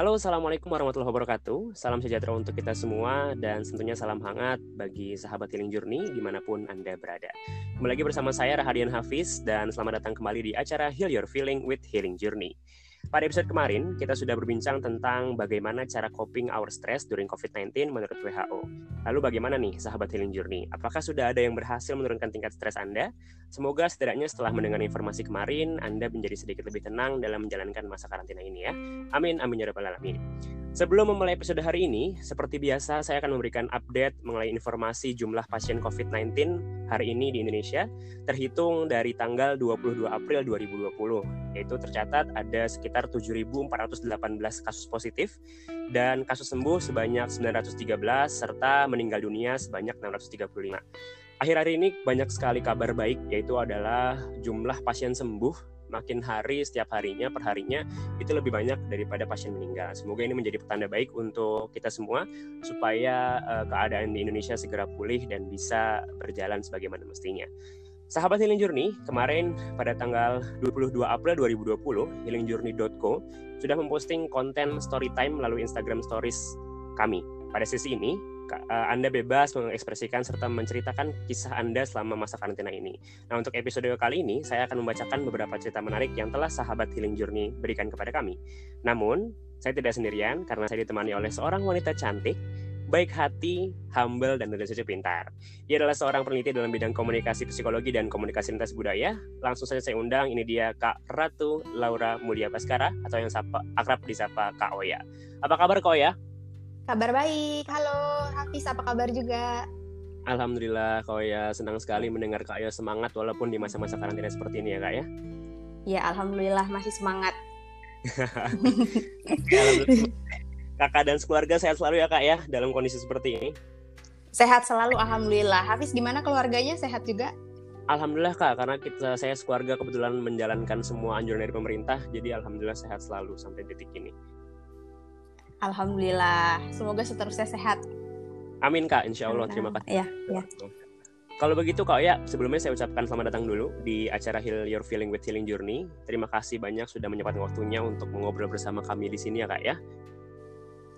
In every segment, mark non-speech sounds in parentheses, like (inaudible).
Halo, Assalamualaikum warahmatullahi wabarakatuh. Salam sejahtera untuk kita semua dan tentunya salam hangat bagi sahabat Healing Journey di mana pun Anda berada. Kembali lagi bersama saya Rahadian Hafiz dan selamat datang kembali di acara Heal Your Feeling with Healing Journey. Pada episode kemarin, kita sudah berbincang tentang bagaimana cara coping our stress during COVID-19 menurut WHO. Lalu bagaimana nih sahabat Healing Journey? Apakah sudah ada yang berhasil menurunkan tingkat stres Anda? Semoga setidaknya setelah mendengar informasi kemarin, Anda menjadi sedikit lebih tenang dalam menjalankan masa karantina ini ya. Amin, amin ya rabbal alamin. Sebelum memulai episode hari ini, seperti biasa saya akan memberikan update mengenai informasi jumlah pasien COVID-19 hari ini di Indonesia terhitung dari tanggal 22 April 2020, yaitu tercatat ada sekitar 7.418 kasus positif dan kasus sembuh sebanyak 913 serta meninggal dunia sebanyak 635. Akhir-akhir ini banyak sekali kabar baik yaitu adalah jumlah pasien sembuh makin hari setiap harinya per harinya itu lebih banyak daripada pasien meninggal. Semoga ini menjadi petanda baik untuk kita semua supaya uh, keadaan di Indonesia segera pulih dan bisa berjalan sebagaimana mestinya. Sahabat Healing Journey, kemarin pada tanggal 22 April 2020, healingjourney.co sudah memposting konten story time melalui Instagram Stories kami. Pada sesi ini, Eh, Anda bebas mengekspresikan serta menceritakan kisah Anda selama masa karantina ini. Nah, untuk episode kali ini, saya akan membacakan beberapa cerita menarik yang telah sahabat Healing Journey berikan kepada kami. Namun, saya tidak sendirian karena saya ditemani oleh seorang wanita cantik, baik hati, humble, dan tentu saja pintar. Ia adalah seorang peneliti dalam bidang komunikasi psikologi dan komunikasi lintas budaya. Langsung saja saya undang, ini dia Kak Ratu Laura Mulia Baskara, atau yang sapa, akrab disapa Kak Oya. Apa kabar Kak Oya? Kabar baik. Halo, Hafiz apa kabar juga? Alhamdulillah, Kak ya senang sekali mendengar Kak ya semangat walaupun di masa-masa karantina seperti ini ya Kak ya. Ya, alhamdulillah masih semangat. (laughs) Kakak dan keluarga sehat selalu ya Kak ya dalam kondisi seperti ini. Sehat selalu, alhamdulillah. Hafiz gimana keluarganya? Sehat juga? Alhamdulillah kak, karena kita saya sekeluarga kebetulan menjalankan semua anjuran dari pemerintah, jadi alhamdulillah sehat selalu sampai detik ini. Alhamdulillah. Semoga seterusnya sehat. Amin Kak, insya Allah. Terima kasih. Ya, ya. Kalau begitu Kak ya, sebelumnya saya ucapkan selamat datang dulu di acara Heal Your Feeling with Healing Journey. Terima kasih banyak sudah menyempatkan waktunya untuk mengobrol bersama kami di sini ya Kak ya.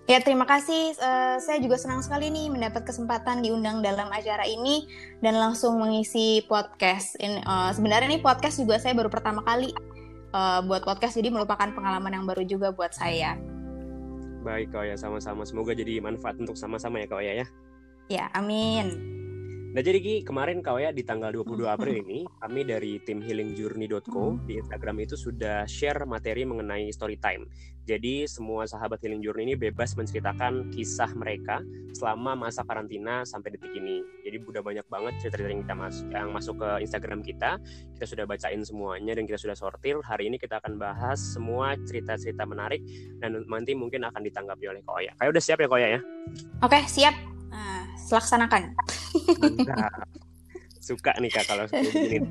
Ya terima kasih. Uh, saya juga senang sekali nih mendapat kesempatan diundang dalam acara ini dan langsung mengisi podcast. In, uh, sebenarnya nih podcast juga saya baru pertama kali uh, buat podcast, jadi merupakan pengalaman yang baru juga buat saya. Baik kau ya sama-sama. Semoga jadi manfaat untuk sama-sama ya kau ya ya. Ya, amin. Nah jadi Ki, kemarin kau ya di tanggal 22 April ini kami dari tim healingjourney.co di Instagram itu sudah share materi mengenai story time. Jadi semua sahabat Healing Journey ini bebas menceritakan kisah mereka selama masa karantina sampai detik ini. Jadi udah banyak banget cerita-cerita yang kita masuk yang masuk ke Instagram kita. Kita sudah bacain semuanya dan kita sudah sortir. Hari ini kita akan bahas semua cerita-cerita menarik dan nanti mungkin akan ditanggapi oleh Koya. Kayak udah siap ya Koya ya? Oke, siap. Selaksanakan. Suka nih kak kalau ini. (laughs)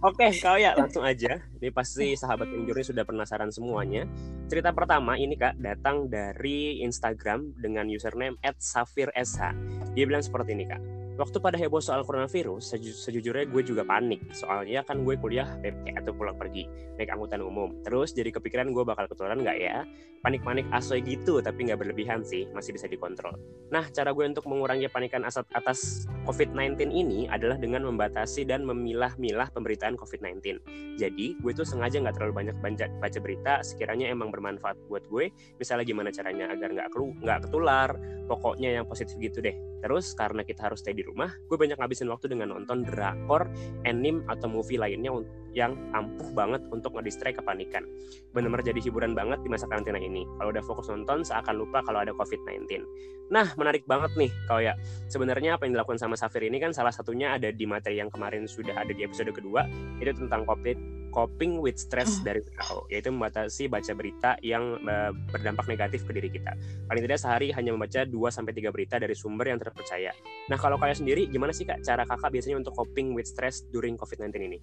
Oke, kau ya langsung aja. Ini pasti sahabat Injuri sudah penasaran semuanya. Cerita pertama ini kak datang dari Instagram dengan username @safirsh. Dia bilang seperti ini kak waktu pada heboh soal coronavirus, seju sejujurnya gue juga panik. Soalnya kan gue kuliah PP atau pulang pergi, naik angkutan umum. Terus jadi kepikiran gue bakal ketularan nggak ya? Panik-panik asoy gitu, tapi nggak berlebihan sih, masih bisa dikontrol. Nah, cara gue untuk mengurangi panikan asat atas COVID-19 ini adalah dengan membatasi dan memilah-milah pemberitaan COVID-19. Jadi, gue tuh sengaja nggak terlalu banyak baca berita, sekiranya emang bermanfaat buat gue. Misalnya gimana caranya agar nggak nggak ketular, pokoknya yang positif gitu deh. Terus karena kita harus stay di rumah, gue banyak ngabisin waktu dengan nonton drakor, anime, atau movie lainnya yang ampuh banget untuk ngedistract kepanikan. Bener-bener jadi hiburan banget di masa karantina ini. Kalau udah fokus nonton, seakan lupa kalau ada COVID-19. Nah, menarik banget nih, kau ya. Sebenarnya apa yang dilakukan sama Safir ini kan salah satunya ada di materi yang kemarin sudah ada di episode kedua, itu tentang COVID coping with stress dari WHO, yaitu membatasi baca berita yang uh, berdampak negatif ke diri kita. Paling tidak sehari hanya membaca 2 sampai 3 berita dari sumber yang terpercaya. Nah, kalau kalian sendiri gimana sih Kak cara Kakak biasanya untuk coping with stress during COVID-19 ini?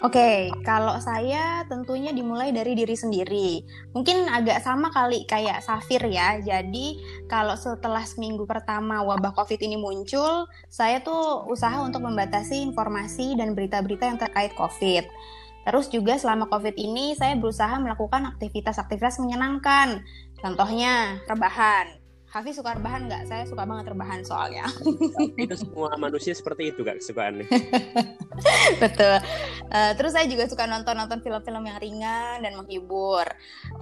Oke, okay, kalau saya tentunya dimulai dari diri sendiri. Mungkin agak sama kali kayak Safir ya. Jadi kalau setelah seminggu pertama wabah COVID ini muncul, saya tuh usaha untuk membatasi informasi dan berita-berita yang terkait COVID. Terus juga selama COVID ini saya berusaha melakukan aktivitas-aktivitas menyenangkan. Contohnya rebahan. Hafiz suka rebahan nggak? Saya suka banget rebahan soalnya. (laughs) itu semua manusia seperti itu kak kesukaannya. (laughs) Betul. Uh, terus saya juga suka nonton-nonton film-film yang ringan dan menghibur.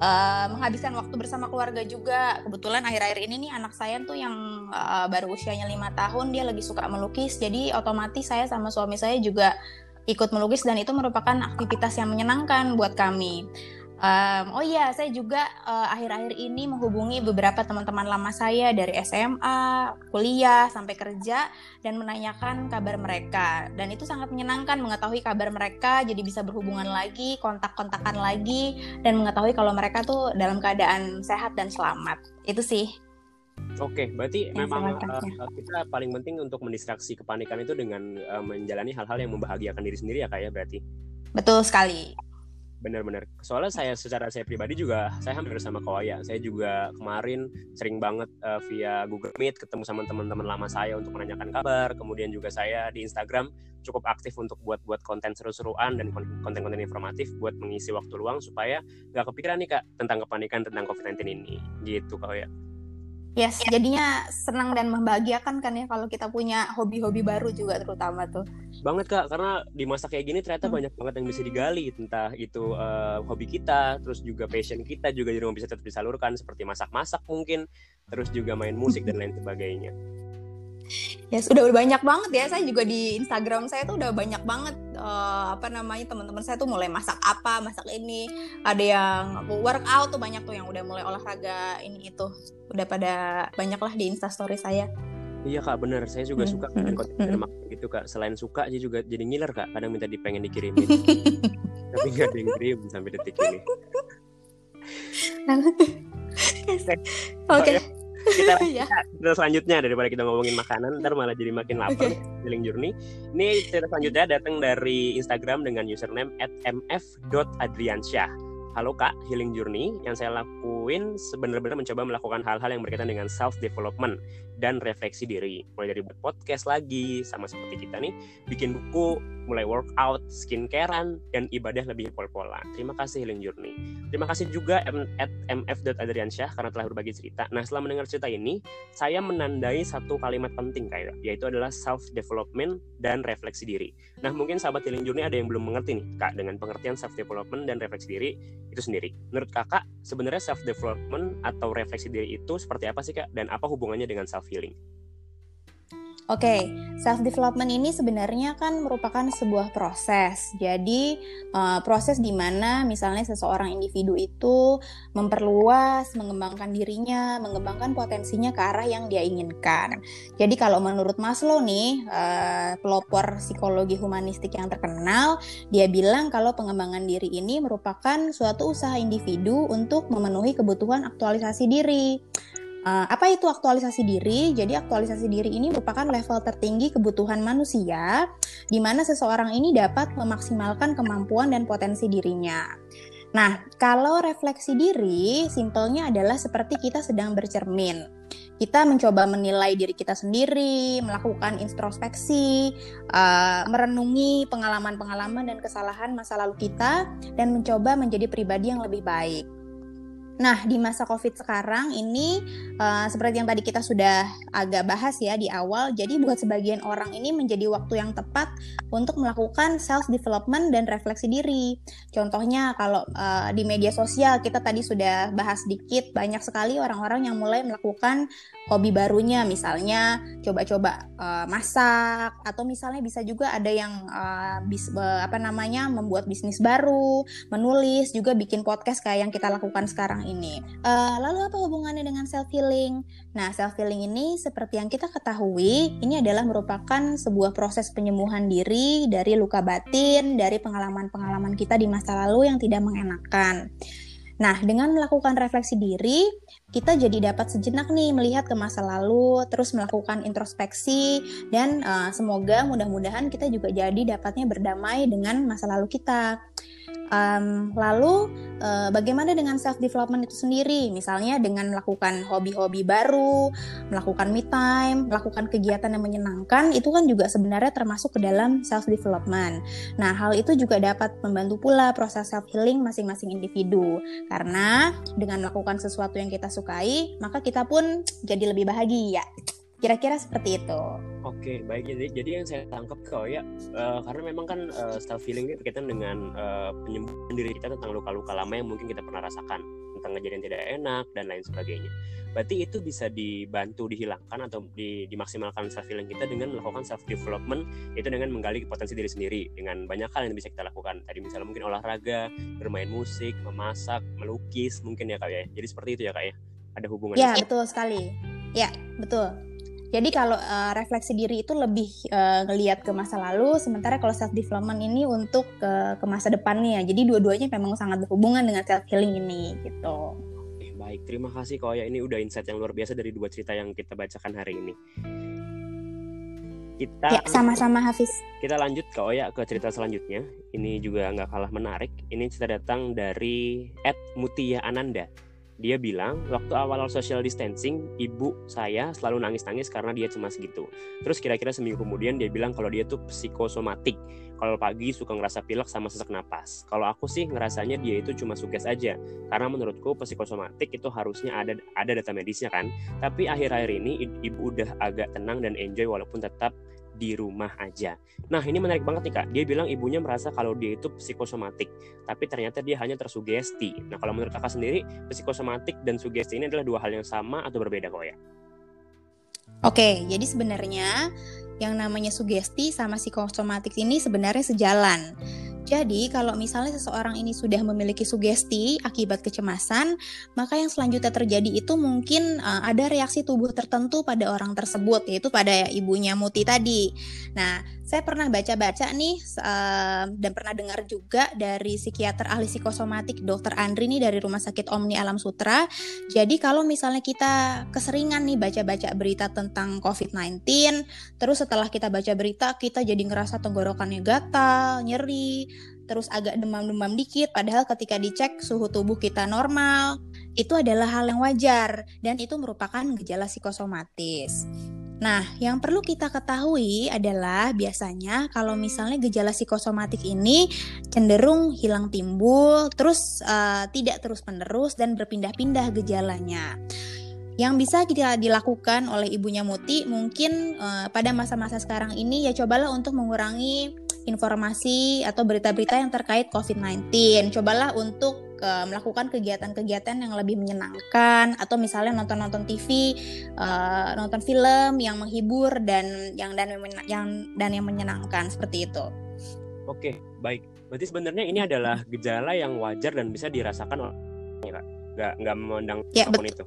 Uh, menghabiskan waktu bersama keluarga juga. Kebetulan akhir-akhir ini nih anak saya tuh yang uh, baru usianya lima tahun dia lagi suka melukis. Jadi otomatis saya sama suami saya juga ikut melukis dan itu merupakan aktivitas yang menyenangkan buat kami. Um, oh iya, saya juga eh, akhir-akhir uh, ini menghubungi beberapa teman-teman lama saya dari SMA, kuliah, sampai kerja dan menanyakan kabar mereka. Dan itu sangat menyenangkan mengetahui kabar mereka, jadi bisa berhubungan lagi, kontak-kontakan lagi, dan mengetahui kalau mereka tuh dalam keadaan sehat dan selamat. Itu sih. Oke, berarti ya, memang uh, kita paling penting untuk mendistraksi kepanikan itu dengan uh, menjalani hal-hal yang membahagiakan diri sendiri ya kak ya berarti. Betul sekali benar-benar soalnya saya secara saya pribadi juga saya hampir sama Koya saya juga kemarin sering banget uh, via Google Meet ketemu sama teman-teman lama saya untuk menanyakan kabar. Kemudian juga saya di Instagram cukup aktif untuk buat-buat konten seru-seruan dan konten-konten informatif buat mengisi waktu luang supaya nggak kepikiran nih kak tentang kepanikan tentang COVID-19 ini. Gitu Koya Yes, jadinya senang dan membahagiakan kan ya kalau kita punya hobi-hobi baru juga terutama tuh. Banget kak, karena di masa kayak gini ternyata hmm. banyak banget yang bisa digali, entah itu uh, hobi kita, terus juga passion kita juga di rumah bisa tetap disalurkan seperti masak-masak mungkin, terus juga main musik dan lain sebagainya. Ya yes, sudah banyak banget ya. Saya juga di Instagram saya tuh udah banyak banget uh, apa namanya teman-teman saya tuh mulai masak apa, masak ini. Ada yang workout tuh banyak tuh yang udah mulai olahraga ini itu. Udah pada banyak lah di Instastory saya. Iya kak bener, saya juga hmm. suka konten konten hmm. gitu kak. Selain suka, dia juga jadi ngiler kak. Kadang minta dipengen dikirimin, (laughs) tapi nggak ada yang kirim sampai detik ini. (laughs) Oke. Okay. Kita, (laughs) ya. kita selanjutnya daripada kita ngomongin makanan ntar malah jadi makin lapar okay. Healing Journey ini cerita selanjutnya datang dari Instagram dengan username mf.adriansyah Halo Kak, Healing Journey yang saya lakuin sebenarnya mencoba melakukan hal-hal yang berkaitan dengan self development dan refleksi diri. Mulai dari buat podcast lagi sama seperti kita nih, bikin buku, mulai workout, skincarean, dan ibadah lebih pol-pola. Terima kasih Healing Journey. Terima kasih juga at mf.adriansyah karena telah berbagi cerita. Nah setelah mendengar cerita ini, saya menandai satu kalimat penting kayak yaitu adalah self development dan refleksi diri. Nah mungkin sahabat Healing Journey ada yang belum mengerti nih kak dengan pengertian self development dan refleksi diri itu sendiri. Menurut kakak sebenarnya self development atau refleksi diri itu seperti apa sih kak dan apa hubungannya dengan self healing? Oke, okay, self development ini sebenarnya kan merupakan sebuah proses. Jadi uh, proses di mana misalnya seseorang individu itu memperluas, mengembangkan dirinya, mengembangkan potensinya ke arah yang dia inginkan. Jadi kalau menurut Maslow nih, uh, pelopor psikologi humanistik yang terkenal, dia bilang kalau pengembangan diri ini merupakan suatu usaha individu untuk memenuhi kebutuhan aktualisasi diri. Uh, apa itu aktualisasi diri? Jadi aktualisasi diri ini merupakan level tertinggi kebutuhan manusia di mana seseorang ini dapat memaksimalkan kemampuan dan potensi dirinya. Nah, kalau refleksi diri, simpelnya adalah seperti kita sedang bercermin. Kita mencoba menilai diri kita sendiri, melakukan introspeksi, uh, merenungi pengalaman-pengalaman dan kesalahan masa lalu kita, dan mencoba menjadi pribadi yang lebih baik. Nah, di masa COVID sekarang ini uh, seperti yang tadi kita sudah agak bahas ya di awal, jadi buat sebagian orang ini menjadi waktu yang tepat untuk melakukan self development dan refleksi diri. Contohnya kalau uh, di media sosial kita tadi sudah bahas sedikit banyak sekali orang-orang yang mulai melakukan hobi barunya misalnya coba-coba uh, masak atau misalnya bisa juga ada yang uh, bis, uh, apa namanya membuat bisnis baru, menulis, juga bikin podcast kayak yang kita lakukan sekarang ini. Uh, lalu apa hubungannya dengan self healing? Nah, self healing ini seperti yang kita ketahui, ini adalah merupakan sebuah proses penyembuhan diri dari luka batin, dari pengalaman-pengalaman kita di masa lalu yang tidak mengenakan. Nah, dengan melakukan refleksi diri, kita jadi dapat sejenak nih melihat ke masa lalu, terus melakukan introspeksi, dan uh, semoga mudah-mudahan kita juga jadi dapatnya berdamai dengan masa lalu kita. Um, lalu uh, bagaimana dengan self development itu sendiri? Misalnya dengan melakukan hobi-hobi baru, melakukan me time, melakukan kegiatan yang menyenangkan, itu kan juga sebenarnya termasuk ke dalam self development. Nah, hal itu juga dapat membantu pula proses self healing masing-masing individu. Karena dengan melakukan sesuatu yang kita sukai, maka kita pun jadi lebih bahagia. Kira-kira seperti itu. Oke, baik. Jadi, jadi yang saya tangkap kok ya, uh, karena memang kan uh, self healing ini berkaitan dengan uh, penyembuhan diri kita tentang luka-luka lama yang mungkin kita pernah rasakan, tentang kejadian tidak enak dan lain sebagainya. Berarti itu bisa dibantu dihilangkan atau di, dimaksimalkan self healing kita dengan melakukan self development, itu dengan menggali potensi diri sendiri dengan banyak hal yang bisa kita lakukan. Tadi misalnya mungkin olahraga, bermain musik, memasak, melukis, mungkin ya kak ya. Jadi seperti itu ya kak ya. Ada hubungannya. Ya betul sekali. Ya betul. Jadi kalau uh, refleksi diri itu lebih uh, ngelihat ke masa lalu, sementara kalau self development ini untuk ke, ke masa depannya. Jadi dua-duanya memang sangat berhubungan dengan self healing ini gitu. Baik, terima kasih kok ya ini udah insight yang luar biasa dari dua cerita yang kita bacakan hari ini. Kita ya, sama-sama Hafiz. Kita lanjut ke Oya ke cerita selanjutnya. Ini juga nggak kalah menarik. Ini cerita datang dari Ed Mutia Ananda dia bilang waktu awal social distancing ibu saya selalu nangis-nangis karena dia cemas gitu. Terus kira-kira seminggu kemudian dia bilang kalau dia tuh psikosomatik. Kalau pagi suka ngerasa pilek sama sesak napas. Kalau aku sih ngerasanya dia itu cuma suges aja. Karena menurutku psikosomatik itu harusnya ada ada data medisnya kan. Tapi akhir-akhir ini ibu udah agak tenang dan enjoy walaupun tetap di rumah aja. Nah ini menarik banget nih kak. Dia bilang ibunya merasa kalau dia itu psikosomatik, tapi ternyata dia hanya tersugesti. Nah kalau menurut kakak sendiri, psikosomatik dan sugesti ini adalah dua hal yang sama atau berbeda kok ya? Oke, jadi sebenarnya yang namanya sugesti sama psikosomatik ini sebenarnya sejalan. Jadi, kalau misalnya seseorang ini sudah memiliki sugesti akibat kecemasan, maka yang selanjutnya terjadi itu mungkin uh, ada reaksi tubuh tertentu pada orang tersebut, yaitu pada ibunya Muti tadi. Nah, saya pernah baca-baca nih uh, dan pernah dengar juga dari psikiater ahli psikosomatik Dr. Andri nih dari Rumah Sakit Omni Alam Sutra. Jadi kalau misalnya kita keseringan nih baca-baca berita tentang COVID-19, terus setelah kita baca berita kita jadi ngerasa tenggorokannya gatal, nyeri, terus agak demam-demam dikit padahal ketika dicek suhu tubuh kita normal, itu adalah hal yang wajar dan itu merupakan gejala psikosomatis. Nah, yang perlu kita ketahui adalah biasanya kalau misalnya gejala psikosomatik ini cenderung hilang timbul, terus uh, tidak terus-menerus dan berpindah-pindah gejalanya. Yang bisa kita dilakukan oleh ibunya Muti mungkin uh, pada masa-masa sekarang ini ya cobalah untuk mengurangi informasi atau berita-berita yang terkait COVID-19. Cobalah untuk uh, melakukan kegiatan-kegiatan yang lebih menyenangkan atau misalnya nonton-nonton TV, uh, eh, nonton film yang menghibur dan yang dan yang dan yang menyenangkan seperti itu. Oke, baik. Berarti sebenarnya ini adalah gejala yang wajar dan bisa dirasakan orang nggak nggak memandang ya, apa pun betul. itu.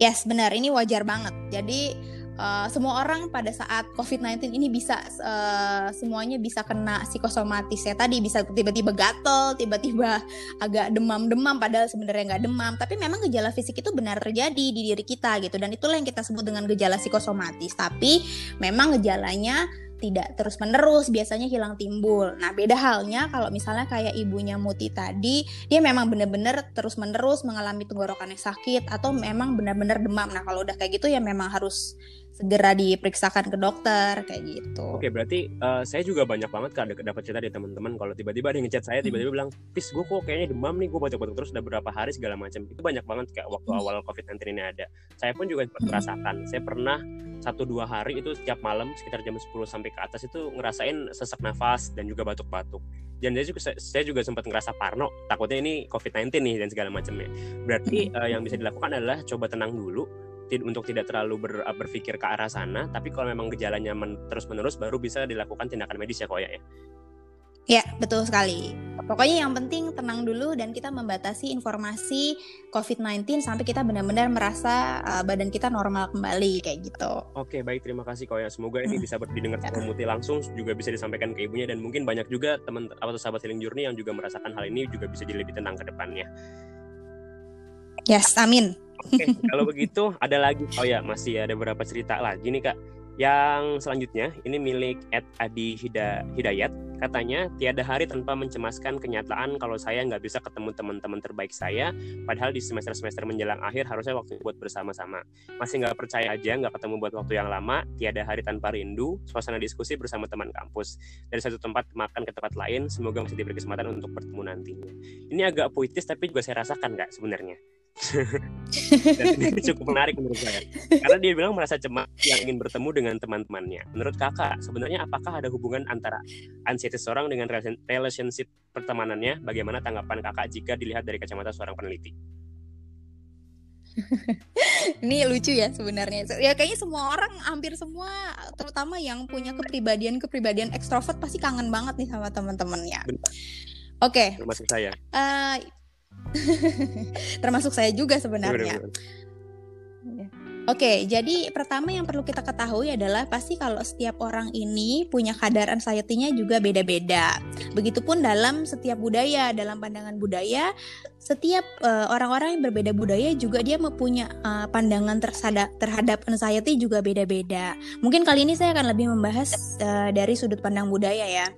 Yes, benar. Ini wajar banget. Jadi uh, semua orang pada saat COVID-19 ini bisa uh, semuanya bisa kena psikosomatis ya tadi bisa tiba-tiba gatel, tiba-tiba (laughs) agak demam-demam padahal sebenarnya nggak demam tapi memang gejala fisik itu benar terjadi di diri kita gitu dan itulah yang kita sebut dengan gejala psikosomatis tapi memang gejalanya tidak terus menerus biasanya hilang timbul. Nah beda halnya kalau misalnya kayak ibunya Muti tadi dia memang benar-benar terus menerus mengalami tenggorokan yang sakit atau memang benar-benar demam. Nah kalau udah kayak gitu ya memang harus segera diperiksakan ke dokter kayak gitu. Oke, berarti uh, saya juga banyak banget kan dapat cerita dari teman-teman kalau tiba-tiba ada yang ngechat saya tiba-tiba hmm. bilang, "Pis, gue kok kayaknya demam nih, gue batuk-batuk terus udah berapa hari segala macam." Itu banyak banget kayak waktu hmm. awal COVID-19 ini ada. Saya pun juga sempat hmm. merasakan. Saya pernah satu dua hari itu setiap malam sekitar jam 10 sampai ke atas itu ngerasain sesak nafas dan juga batuk-batuk. Dan saya juga, saya juga sempat ngerasa parno, takutnya ini COVID-19 nih dan segala macamnya. Berarti uh, yang bisa dilakukan adalah coba tenang dulu, untuk tidak terlalu ber, eh, berpikir ke arah sana tapi kalau memang gejalanya men, terus menerus baru bisa dilakukan tindakan medis ya kok ya Ya, betul sekali. Pokoknya yang penting tenang dulu dan kita membatasi informasi COVID-19 sampai kita benar-benar merasa uh, badan kita normal kembali kayak gitu. Oke, baik terima kasih kok ya. Semoga ini (laughs) bisa didengar sama Muti langsung juga bisa disampaikan ke ibunya dan mungkin banyak juga teman atau sahabat healing journey yang juga merasakan hal ini juga bisa jadi lebih tenang ke depannya. Yes, amin. Oke, kalau begitu ada lagi. Oh ya, masih ada beberapa cerita lagi nih kak. Yang selanjutnya ini milik Ed Adi Hida, Hidayat. Katanya, tiada hari tanpa mencemaskan kenyataan kalau saya nggak bisa ketemu teman-teman terbaik saya, padahal di semester-semester menjelang akhir harusnya waktu buat bersama-sama. Masih nggak percaya aja nggak ketemu buat waktu yang lama, tiada hari tanpa rindu, suasana diskusi bersama teman kampus. Dari satu tempat makan ke tempat lain, semoga masih diberi kesempatan untuk bertemu nantinya. Ini agak puitis tapi juga saya rasakan nggak sebenarnya. Dan ini cukup menarik menurut saya. Karena dia bilang merasa cemas yang ingin bertemu dengan teman-temannya. Menurut kakak, sebenarnya apakah ada hubungan antara anxiety seorang dengan relationship pertemanannya? Bagaimana tanggapan kakak jika dilihat dari kacamata seorang peneliti? (laughs) ini lucu ya sebenarnya ya kayaknya semua orang hampir semua terutama yang punya kepribadian kepribadian ekstrovert pasti kangen banget nih sama teman-temannya oke okay. termasuk saya uh, (laughs) Termasuk saya juga sebenarnya. Iya. Oke, jadi pertama yang perlu kita ketahui adalah pasti kalau setiap orang ini punya kadar anxiety-nya juga beda-beda. Begitupun dalam setiap budaya, dalam pandangan budaya, setiap uh, orang-orang yang berbeda budaya juga dia mempunyai uh, pandangan terhadap terhadap anxiety juga beda-beda. Mungkin kali ini saya akan lebih membahas uh, dari sudut pandang budaya ya.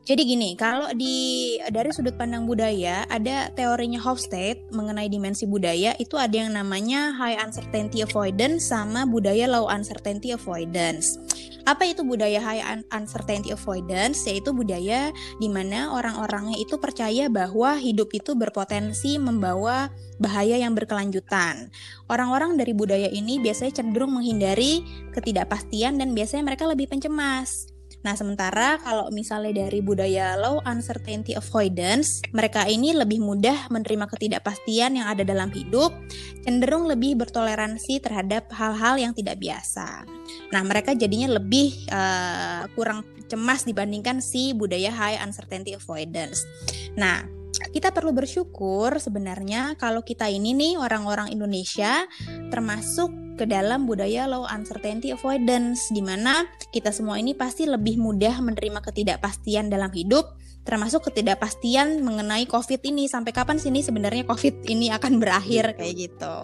Jadi gini, kalau di dari sudut pandang budaya ada teorinya Hofstede mengenai dimensi budaya itu ada yang namanya high uncertainty avoidance sama budaya low uncertainty avoidance. Apa itu budaya high uncertainty avoidance? Yaitu budaya di mana orang-orangnya itu percaya bahwa hidup itu berpotensi membawa bahaya yang berkelanjutan. Orang-orang dari budaya ini biasanya cenderung menghindari ketidakpastian dan biasanya mereka lebih pencemas. Nah, sementara kalau misalnya dari budaya low uncertainty avoidance, mereka ini lebih mudah menerima ketidakpastian yang ada dalam hidup, cenderung lebih bertoleransi terhadap hal-hal yang tidak biasa. Nah, mereka jadinya lebih uh, kurang cemas dibandingkan si budaya high uncertainty avoidance. Nah, kita perlu bersyukur sebenarnya kalau kita ini nih orang-orang Indonesia termasuk ke dalam budaya low uncertainty avoidance di mana kita semua ini pasti lebih mudah menerima ketidakpastian dalam hidup termasuk ketidakpastian mengenai COVID ini sampai kapan sini sebenarnya COVID ini akan berakhir kayak gitu.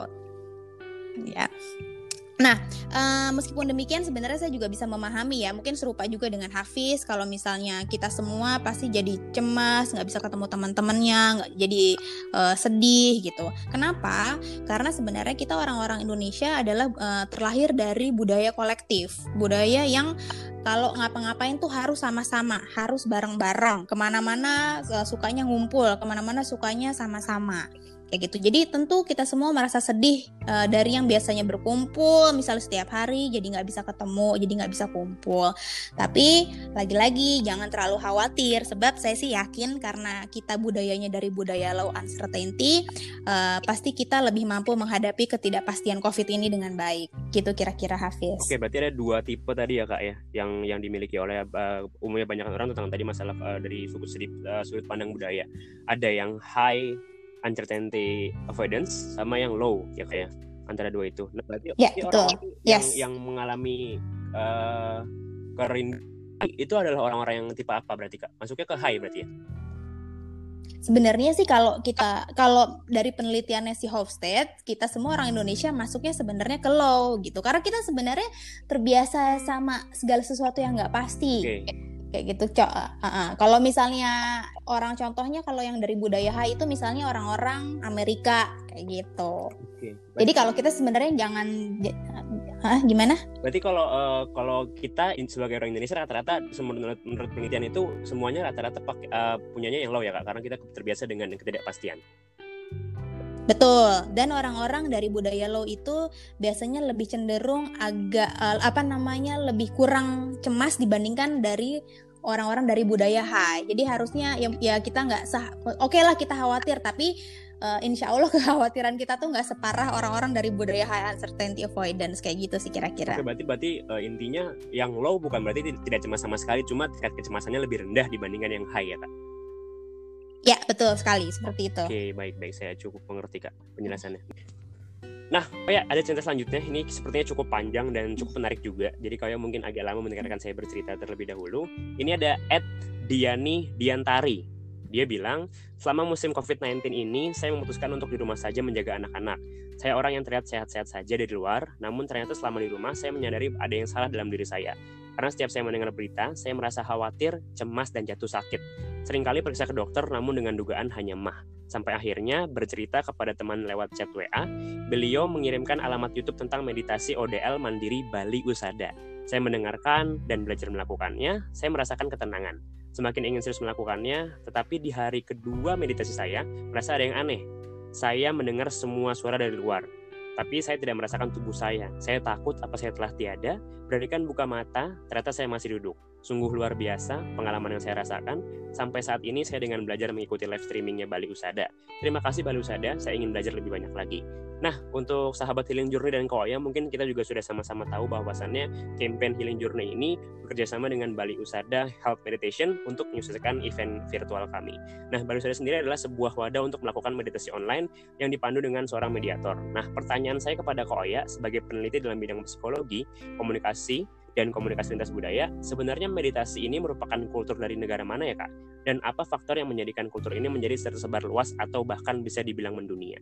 Ya. Nah, uh, meskipun demikian sebenarnya saya juga bisa memahami ya, mungkin serupa juga dengan Hafiz. Kalau misalnya kita semua pasti jadi cemas, nggak bisa ketemu teman-temannya, nggak jadi uh, sedih gitu. Kenapa? Karena sebenarnya kita orang-orang Indonesia adalah uh, terlahir dari budaya kolektif, budaya yang kalau ngapa-ngapain tuh harus sama-sama, harus bareng-bareng, ke mana-mana uh, sukanya ngumpul, ke mana-mana sukanya sama-sama kayak gitu. Jadi tentu kita semua merasa sedih uh, dari yang biasanya berkumpul, misalnya setiap hari, jadi nggak bisa ketemu, jadi nggak bisa kumpul. Tapi lagi-lagi jangan terlalu khawatir, sebab saya sih yakin karena kita budayanya dari budaya low uncertainty, uh, pasti kita lebih mampu menghadapi ketidakpastian COVID ini dengan baik. Gitu kira-kira Hafiz. Oke, berarti ada dua tipe tadi ya kak ya, yang yang dimiliki oleh uh, umumnya banyak orang tentang tadi masalah uh, dari sudut, uh, sudut pandang budaya. Ada yang high uncertainty avoidance sama yang low ya kayak antara dua itu. Nah, berarti ya, betul. orang yang, yes. yang mengalami uh, kerinduan itu adalah orang-orang yang tipe apa berarti kak? Masuknya ke high berarti ya? Sebenarnya sih kalau kita kalau dari penelitiannya si Hofstede, kita semua orang Indonesia masuknya sebenarnya ke low gitu. Karena kita sebenarnya terbiasa sama segala sesuatu yang nggak pasti. Okay kayak gitu cok uh, uh. kalau misalnya orang contohnya kalau yang dari budaya Hai itu misalnya orang-orang Amerika kayak gitu okay. jadi kalau kita sebenarnya jangan Hah, gimana? Berarti kalau uh, kalau kita sebagai orang Indonesia rata-rata menurut, menurut penelitian itu semuanya rata-rata uh, punyanya yang low ya kak, karena kita terbiasa dengan ketidakpastian. Betul. Dan orang-orang dari budaya low itu biasanya lebih cenderung agak uh, apa namanya lebih kurang cemas dibandingkan dari orang-orang dari budaya high. Jadi harusnya ya, ya kita nggak sah. Oke okay lah kita khawatir, tapi uh, insya Allah (laughs) kekhawatiran kita tuh nggak separah orang-orang dari budaya high uncertainty avoidance kayak gitu sih kira-kira. Oke, berarti berarti uh, intinya yang low bukan berarti tidak cemas sama sekali, cuma tingkat kecemasannya lebih rendah dibandingkan yang high ya kak. Ya betul sekali seperti itu. Oke baik baik saya cukup mengerti kak penjelasannya. Nah, ya ada cerita selanjutnya. Ini sepertinya cukup panjang dan cukup menarik juga. Jadi kalian mungkin agak lama mendengarkan saya bercerita terlebih dahulu. Ini ada Ed Diani Diantari. Dia bilang, selama musim COVID-19 ini, saya memutuskan untuk di rumah saja menjaga anak-anak. Saya orang yang terlihat sehat-sehat saja dari luar, namun ternyata selama di rumah saya menyadari ada yang salah dalam diri saya. Karena setiap saya mendengar berita, saya merasa khawatir, cemas, dan jatuh sakit. Seringkali periksa ke dokter namun dengan dugaan hanya mah. Sampai akhirnya bercerita kepada teman lewat chat WA, beliau mengirimkan alamat YouTube tentang meditasi ODL Mandiri Bali Usada. Saya mendengarkan dan belajar melakukannya, saya merasakan ketenangan. Semakin ingin serius melakukannya, tetapi di hari kedua meditasi saya, merasa ada yang aneh. Saya mendengar semua suara dari luar, tapi saya tidak merasakan tubuh saya. Saya takut apa saya telah tiada, beranikan buka mata, ternyata saya masih duduk. Sungguh luar biasa pengalaman yang saya rasakan. Sampai saat ini saya dengan belajar mengikuti live streamingnya Bali Usada. Terima kasih Bali Usada, saya ingin belajar lebih banyak lagi. Nah, untuk sahabat Healing Journey dan Koya, mungkin kita juga sudah sama-sama tahu bahwasannya campaign Healing Journey ini bekerja sama dengan Bali Usada Health Meditation untuk menyukseskan event virtual kami. Nah, Bali Usada sendiri adalah sebuah wadah untuk melakukan meditasi online yang dipandu dengan seorang mediator. Nah, pertanyaan saya kepada Koya sebagai peneliti dalam bidang psikologi, komunikasi, dan komunikasi lintas budaya, sebenarnya meditasi ini merupakan kultur dari negara mana ya kak? Dan apa faktor yang menjadikan kultur ini menjadi tersebar luas atau bahkan bisa dibilang mendunia?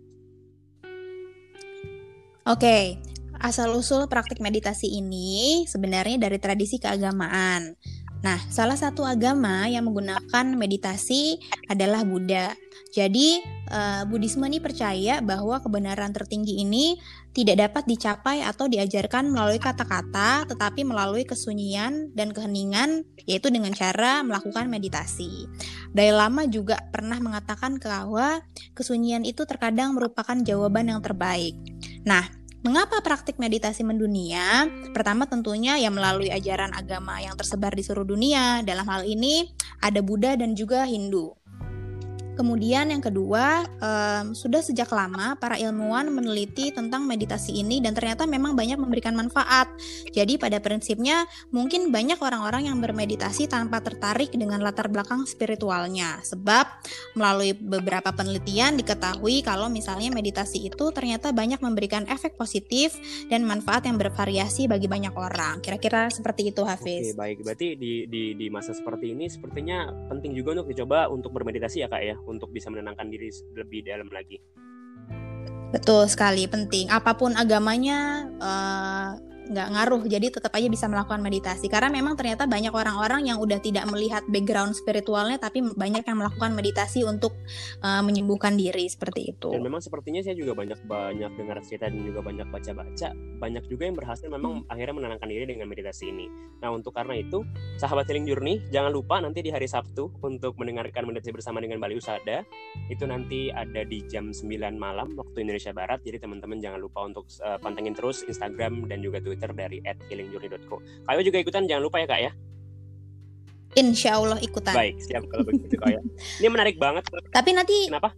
Oke, asal-usul praktik meditasi ini sebenarnya dari tradisi keagamaan. Nah, salah satu agama yang menggunakan meditasi adalah Buddha. Jadi, uh, Buddhisme ini percaya bahwa kebenaran tertinggi ini tidak dapat dicapai atau diajarkan melalui kata-kata, tetapi melalui kesunyian dan keheningan, yaitu dengan cara melakukan meditasi. Dalai Lama juga pernah mengatakan bahwa kesunyian itu terkadang merupakan jawaban yang terbaik. Nah, mengapa praktik meditasi mendunia? Pertama tentunya ya melalui ajaran agama yang tersebar di seluruh dunia. Dalam hal ini ada Buddha dan juga Hindu. Kemudian yang kedua, um, sudah sejak lama para ilmuwan meneliti tentang meditasi ini dan ternyata memang banyak memberikan manfaat. Jadi pada prinsipnya mungkin banyak orang-orang yang bermeditasi tanpa tertarik dengan latar belakang spiritualnya. Sebab melalui beberapa penelitian diketahui kalau misalnya meditasi itu ternyata banyak memberikan efek positif dan manfaat yang bervariasi bagi banyak orang. Kira-kira seperti itu Hafiz. Oke, baik. Berarti di, di, di masa seperti ini sepertinya penting juga untuk dicoba untuk bermeditasi ya Kak ya untuk bisa menenangkan diri lebih dalam lagi. Betul sekali, penting. Apa pun agamanya, uh, nggak ngaruh jadi tetap aja bisa melakukan meditasi. Karena memang ternyata banyak orang-orang yang udah tidak melihat background spiritualnya tapi banyak yang melakukan meditasi untuk uh, menyembuhkan diri seperti itu. Dan memang sepertinya saya juga banyak banyak dengar cerita dan juga banyak baca-baca. Banyak juga yang berhasil memang hmm. akhirnya menenangkan diri dengan meditasi ini. Nah untuk karena itu sahabat healing journey jangan lupa nanti di hari Sabtu untuk mendengarkan meditasi bersama dengan Bali Usada itu nanti ada di jam 9 malam waktu Indonesia Barat. Jadi teman-teman jangan lupa untuk uh, pantengin terus Instagram dan juga Twitter Twitter dari @healingjourney.co. Kayo juga ikutan jangan lupa ya kak ya. Insya Allah ikutan. Baik, siap kalau begitu kak ya. (laughs) Ini menarik banget. Tapi nanti. Kenapa?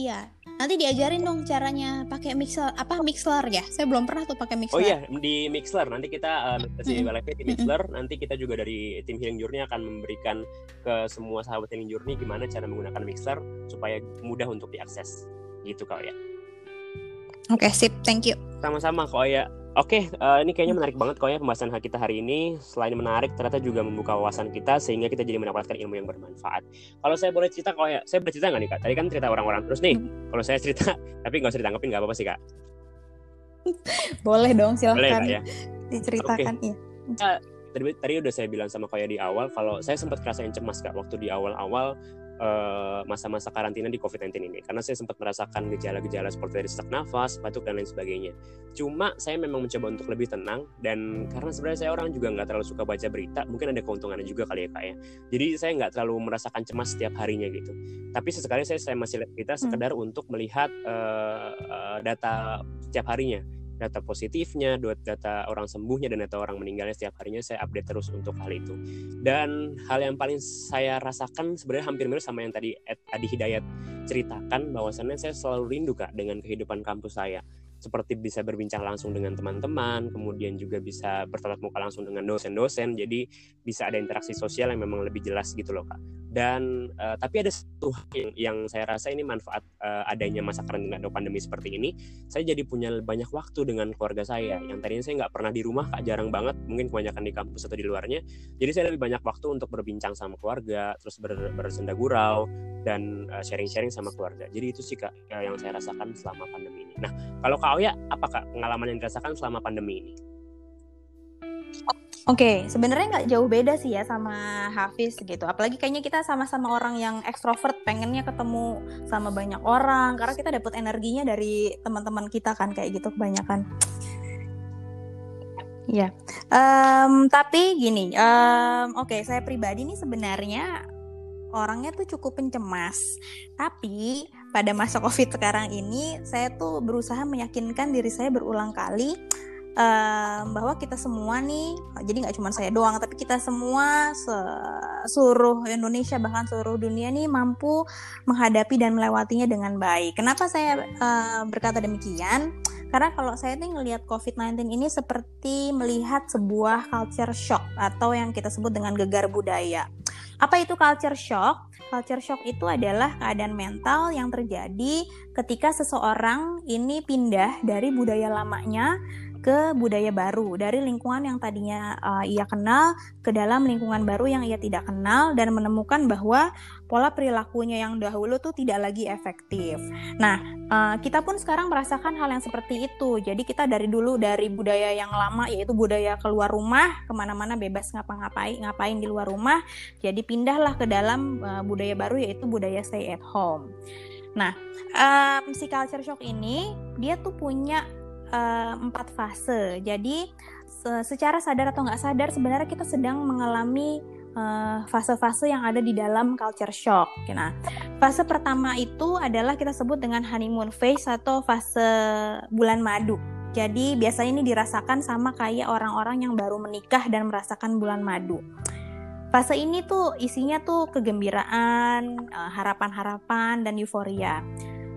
Iya, nanti diajarin dong caranya pakai mixer apa mixler ya? Saya belum pernah tuh pakai mixler. Oh iya, di mixler nanti kita uh, mm -hmm. di. Mm -hmm. Nanti kita juga dari tim Healing Journey akan memberikan ke semua sahabat Healing Journey gimana cara menggunakan mixler supaya mudah untuk diakses. Gitu kak ya. Oke, okay, sip. Thank you. Sama-sama kok ya. Oke, uh, ini kayaknya menarik banget kok ya pembahasan kita hari ini. Selain menarik, ternyata juga membuka wawasan kita sehingga kita jadi mendapatkan ilmu yang bermanfaat. Kalau saya boleh cerita kok ya, saya boleh cerita nggak nih kak? Tadi kan cerita orang-orang terus nih. Hmm. Kalau saya cerita, (laughs) tapi nggak usah ditanggapin nggak apa-apa sih kak. (laughs) boleh dong, silahkan. Boleh kak, ya. Diceritakan okay. ya. tadi, tadi udah saya bilang sama Koya di awal kalau saya sempat kerasain cemas kak waktu di awal-awal Eh, masa-masa karantina di COVID-19 ini karena saya sempat merasakan gejala-gejala seperti dari sesak nafas, batuk dan lain sebagainya. Cuma saya memang mencoba untuk lebih tenang dan karena sebenarnya saya orang juga nggak terlalu suka baca berita, mungkin ada keuntungannya juga kali ya kak ya. Jadi saya nggak terlalu merasakan cemas setiap harinya gitu. Tapi sesekali saya saya masih lihat berita sekedar hmm. untuk melihat uh, uh, data setiap harinya data positifnya, data orang sembuhnya dan data orang meninggalnya setiap harinya saya update terus untuk hal itu. Dan hal yang paling saya rasakan sebenarnya hampir mirip sama yang tadi Adi Hidayat ceritakan bahwasannya saya selalu rindu Kak dengan kehidupan kampus saya seperti bisa berbincang langsung dengan teman-teman, kemudian juga bisa bertatap muka langsung dengan dosen-dosen, jadi bisa ada interaksi sosial yang memang lebih jelas gitu loh kak. Dan uh, tapi ada satu yang, yang saya rasa ini manfaat uh, adanya masa karantina atau pandemi seperti ini, saya jadi punya banyak waktu dengan keluarga saya. Yang tadinya saya nggak pernah di rumah kak, jarang banget, mungkin kebanyakan di kampus atau di luarnya. Jadi saya lebih banyak waktu untuk berbincang sama keluarga, terus ber, bersenda gurau dan uh, sharing-sharing sama keluarga. Jadi itu sih kak yang saya rasakan selama pandemi ini. Nah kalau kak Auya, apakah pengalaman yang dirasakan selama pandemi ini? Oke, okay, sebenarnya nggak jauh beda sih ya sama Hafiz gitu. Apalagi kayaknya kita sama-sama orang yang ekstrovert, pengennya ketemu sama banyak orang karena kita dapat energinya dari teman-teman kita kan kayak gitu kebanyakan. Ya, um, tapi gini, um, oke, okay, saya pribadi nih sebenarnya orangnya tuh cukup pencemas. Tapi pada masa COVID sekarang ini, saya tuh berusaha meyakinkan diri saya berulang kali um, bahwa kita semua nih jadi nggak cuma saya doang tapi kita semua seluruh Indonesia bahkan seluruh dunia nih mampu menghadapi dan melewatinya dengan baik. Kenapa saya uh, berkata demikian? Karena kalau saya nih ngelihat COVID-19 ini seperti melihat sebuah culture shock atau yang kita sebut dengan gegar budaya. Apa itu culture shock? Culture shock itu adalah keadaan mental yang terjadi ketika seseorang ini pindah dari budaya lamanya ke budaya baru dari lingkungan yang tadinya uh, ia kenal ke dalam lingkungan baru yang ia tidak kenal dan menemukan bahwa pola perilakunya yang dahulu tuh tidak lagi efektif. Nah, uh, kita pun sekarang merasakan hal yang seperti itu. Jadi kita dari dulu dari budaya yang lama yaitu budaya keluar rumah ke mana-mana bebas ngapa-ngapain ngapain di luar rumah. Jadi pindahlah ke dalam uh, budaya baru yaitu budaya stay at home. Nah, um, si culture shock ini dia tuh punya uh, empat fase. Jadi se secara sadar atau nggak sadar sebenarnya kita sedang mengalami eh, fase-fase uh, yang ada di dalam culture shock. Nah, fase pertama itu adalah kita sebut dengan honeymoon phase atau fase bulan madu. Jadi biasanya ini dirasakan sama kayak orang-orang yang baru menikah dan merasakan bulan madu. Fase ini tuh isinya tuh kegembiraan, eh, harapan-harapan, dan euforia.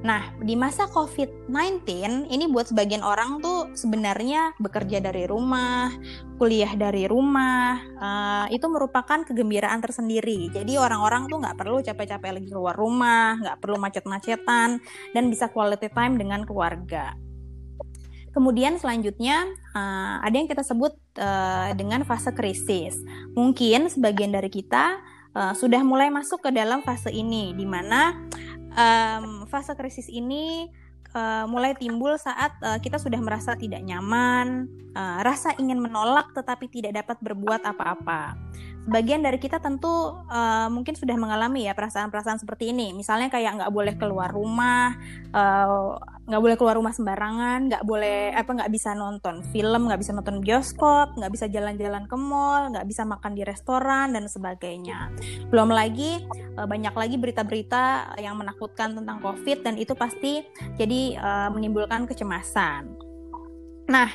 Nah, di masa COVID-19 ini buat sebagian orang tuh sebenarnya bekerja dari rumah, kuliah dari rumah, uh, itu merupakan kegembiraan tersendiri. Jadi orang-orang tuh nggak perlu capek-capek lagi keluar rumah, nggak perlu macet-macetan, dan bisa quality time dengan keluarga. Kemudian selanjutnya uh, ada yang kita sebut uh, dengan fase krisis. Mungkin sebagian dari kita uh, sudah mulai masuk ke dalam fase ini, di mana um, fase krisis ini uh, mulai timbul saat uh, kita sudah merasa tidak nyaman, uh, rasa ingin menolak tetapi tidak dapat berbuat apa-apa. Sebagian dari kita tentu uh, mungkin sudah mengalami ya perasaan-perasaan seperti ini. Misalnya kayak nggak boleh keluar rumah, nggak uh, boleh keluar rumah sembarangan, nggak boleh apa nggak bisa nonton film, nggak bisa nonton bioskop, nggak bisa jalan-jalan ke mall, nggak bisa makan di restoran dan sebagainya. Belum lagi uh, banyak lagi berita-berita yang menakutkan tentang COVID dan itu pasti jadi uh, menimbulkan kecemasan. Nah,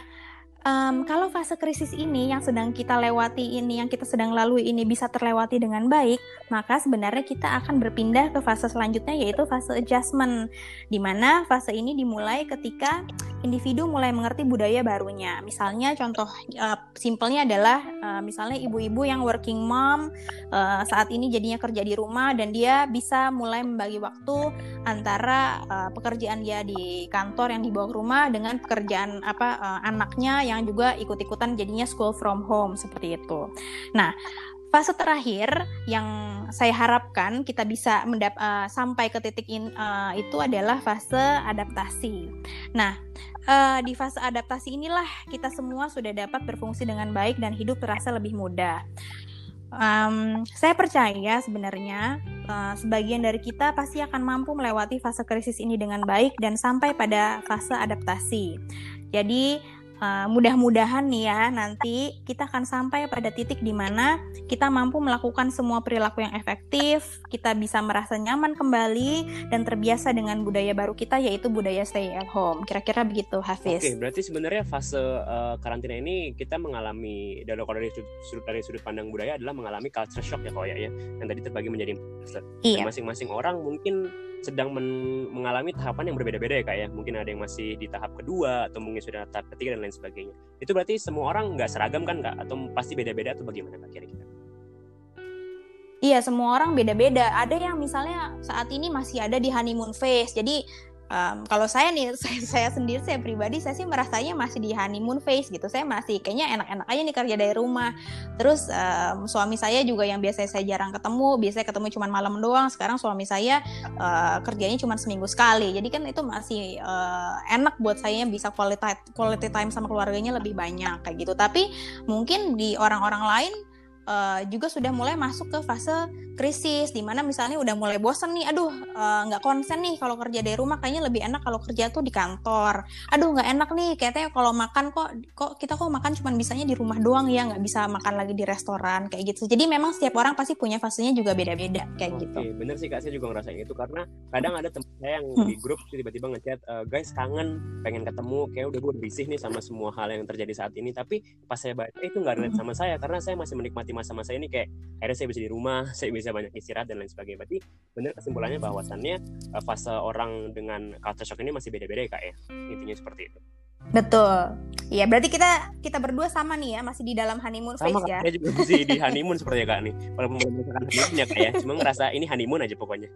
um, kalau fase krisis ini yang sedang kita lewati ini, yang kita sedang lalui ini bisa terlewati dengan baik, maka sebenarnya kita akan berpindah ke fase selanjutnya yaitu fase adjustment, di mana fase ini dimulai ketika individu mulai mengerti budaya barunya. Misalnya contoh uh, simpelnya adalah uh, misalnya ibu-ibu yang working mom uh, saat ini jadinya kerja di rumah dan dia bisa mulai membagi waktu antara uh, pekerjaan dia di kantor yang dibawa ke rumah dengan pekerjaan apa uh, anaknya yang juga ikut-ikutan jadinya school from home seperti itu. Nah, fase terakhir yang saya harapkan kita bisa mendap uh, sampai ke titik in, uh, itu adalah fase adaptasi. Nah, uh, di fase adaptasi inilah kita semua sudah dapat berfungsi dengan baik dan hidup terasa lebih mudah. Um, saya percaya sebenarnya uh, sebagian dari kita pasti akan mampu melewati fase krisis ini dengan baik dan sampai pada fase adaptasi. Jadi uh, mudah-mudahan nih ya nanti kita akan sampai pada titik di mana kita mampu melakukan semua perilaku yang efektif, kita bisa merasa nyaman kembali dan terbiasa dengan budaya baru kita yaitu budaya stay at home. Kira-kira begitu Hafiz. Oke, berarti sebenarnya fase uh, karantina ini kita mengalami dari dari sudut dari sudut pandang budaya adalah mengalami culture shock ya kok ya ya yang tadi terbagi menjadi iya. masing-masing orang mungkin sedang men mengalami tahapan yang berbeda-beda ya kak ya. Mungkin ada yang masih di tahap kedua atau mungkin sudah tahap ketiga dan lain sebagainya. Itu berarti semua orang nggak seragam kan kak? Atau pasti beda-beda atau bagaimana kak kira-kira? Iya semua orang beda-beda. Ada yang misalnya saat ini masih ada di honeymoon phase. Jadi um, kalau saya nih (laughs) saya, saya sendiri saya pribadi saya sih merasanya masih di honeymoon phase gitu. Saya masih kayaknya enak-enak aja nih kerja dari rumah. Terus um, suami saya juga yang biasanya saya jarang ketemu biasanya ketemu cuma malam doang. Sekarang suami saya uh, kerjanya cuma seminggu sekali. Jadi kan itu masih uh, enak buat saya bisa quality quality time sama keluarganya lebih banyak kayak gitu. Tapi mungkin di orang-orang lain uh, juga sudah mulai masuk ke fase krisis di mana misalnya udah mulai bosen nih aduh eh, nggak uh, konsen nih kalau kerja dari rumah kayaknya lebih enak kalau kerja tuh di kantor. Aduh nggak enak nih kayaknya kalau makan kok kok kita kok makan cuma bisanya di rumah doang ya nggak bisa makan lagi di restoran kayak gitu. Jadi memang setiap orang pasti punya fasenya juga beda-beda kayak Oke, gitu. bener sih kak. Saya juga ngerasain itu karena kadang ada teman saya yang hmm. di grup tiba-tiba ngechat e, guys kangen pengen ketemu. Kayak udah gue risih nih sama semua hal yang terjadi saat ini. Tapi pas saya baca itu nggak relate hmm. sama saya karena saya masih menikmati masa-masa ini. Kayak akhirnya saya bisa di rumah (laughs) saya bisa banyak istirahat dan lain sebagainya berarti benar kesimpulannya bahwasannya uh, fase orang dengan culture shock ini masih beda-beda ya kak ya intinya seperti itu betul Iya, berarti kita kita berdua sama nih ya, masih di dalam honeymoon sama, phase ya. Sama juga masih di honeymoon seperti ya kak nih. Walaupun belum merasakan honeymoon ya kak ya, cuma ngerasa ini honeymoon aja pokoknya.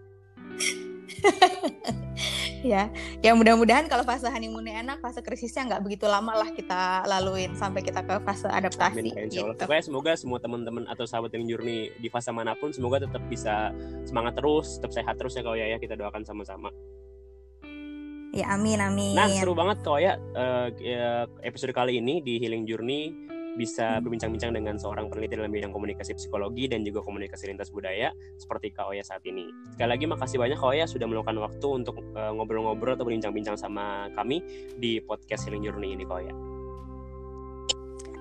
(laughs) ya ya mudah-mudahan kalau fase honeymoonnya enak fase krisisnya nggak begitu lama lah kita laluin sampai kita ke fase adaptasi Amin, insya Allah. Gitu. Pokoknya semoga semua teman-teman atau sahabat yang journey di fase mana pun semoga tetap bisa semangat terus tetap sehat terus ya kau ya. Kita doakan sama-sama. Ya amin amin. Nah seru banget kau ya uh, episode kali ini di healing journey bisa berbincang-bincang dengan seorang peneliti dalam bidang komunikasi psikologi dan juga komunikasi lintas budaya seperti Kak Oya saat ini. Sekali lagi makasih banyak Kak Oya sudah meluangkan waktu untuk uh, ngobrol-ngobrol atau berbincang-bincang sama kami di podcast Healing Journey ini Kak Oya.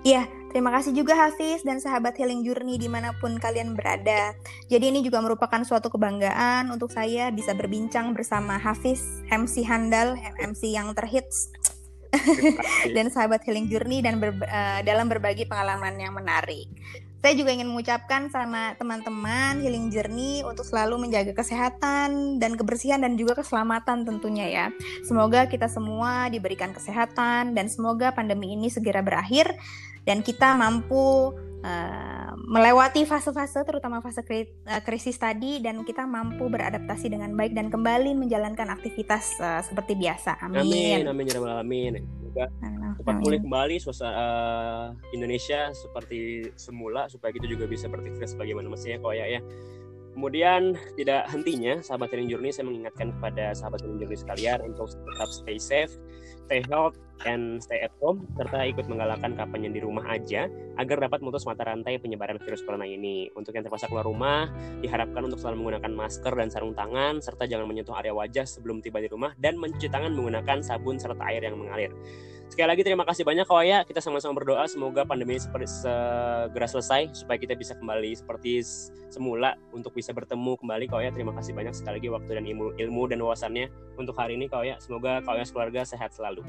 Iya, terima kasih juga Hafiz dan sahabat Healing Journey di mana pun kalian berada. Jadi ini juga merupakan suatu kebanggaan untuk saya bisa berbincang bersama Hafiz, MC handal, MC yang terhits (laughs) dan sahabat Healing Journey dan ber, uh, dalam berbagi pengalaman yang menarik. Saya juga ingin mengucapkan sama teman-teman Healing Journey untuk selalu menjaga kesehatan dan kebersihan dan juga keselamatan tentunya ya. Semoga kita semua diberikan kesehatan dan semoga pandemi ini segera berakhir dan kita mampu uh, melewati fase-fase terutama fase uh, krisis tadi dan kita mampu beradaptasi dengan baik dan kembali menjalankan aktivitas uh, seperti biasa. Amin. Amin. Amin. Ya amin. Semoga cepat pulih kembali suasana uh, Indonesia seperti semula supaya kita juga bisa beraktivitas sebagaimana mestinya kok ya ya. Kemudian tidak hentinya sahabat Healing Journey saya mengingatkan kepada sahabat Healing Journey sekalian untuk tetap stay safe, stay healthy, and stay at home serta ikut menggalakkan kampanye di rumah aja agar dapat memutus mata rantai penyebaran virus corona ini. Untuk yang terpaksa keluar rumah, diharapkan untuk selalu menggunakan masker dan sarung tangan serta jangan menyentuh area wajah sebelum tiba di rumah dan mencuci tangan menggunakan sabun serta air yang mengalir. Sekali lagi terima kasih banyak Kawaya. Kita sama-sama berdoa semoga pandemi ini segera selesai supaya kita bisa kembali seperti semula untuk bisa bertemu kembali Kawaya. Terima kasih banyak sekali lagi waktu dan ilmu, ilmu dan wawasannya untuk hari ini Kawaya. Semoga Kawaya keluarga sehat selalu.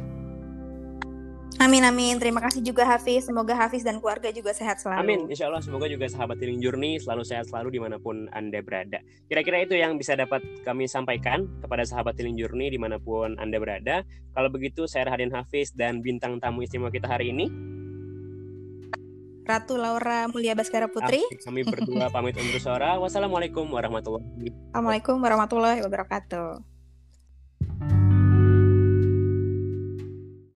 Amin amin. Terima kasih juga Hafiz. Semoga Hafiz dan keluarga juga sehat selalu. Amin. Insya Allah semoga juga sahabat Healing Journey selalu sehat selalu di mana pun anda berada. Kira-kira itu yang bisa dapat kami sampaikan kepada sahabat Healing Journey di mana pun anda berada. Kalau begitu saya Rahadian Hafiz dan bintang tamu istimewa kita hari ini Ratu Laura Mulia Baskara Putri. Kami berdua (laughs) pamit undur suara. Wassalamualaikum warahmatullahi wabarakatuh. Wassalamualaikum warahmatullahi wabarakatuh.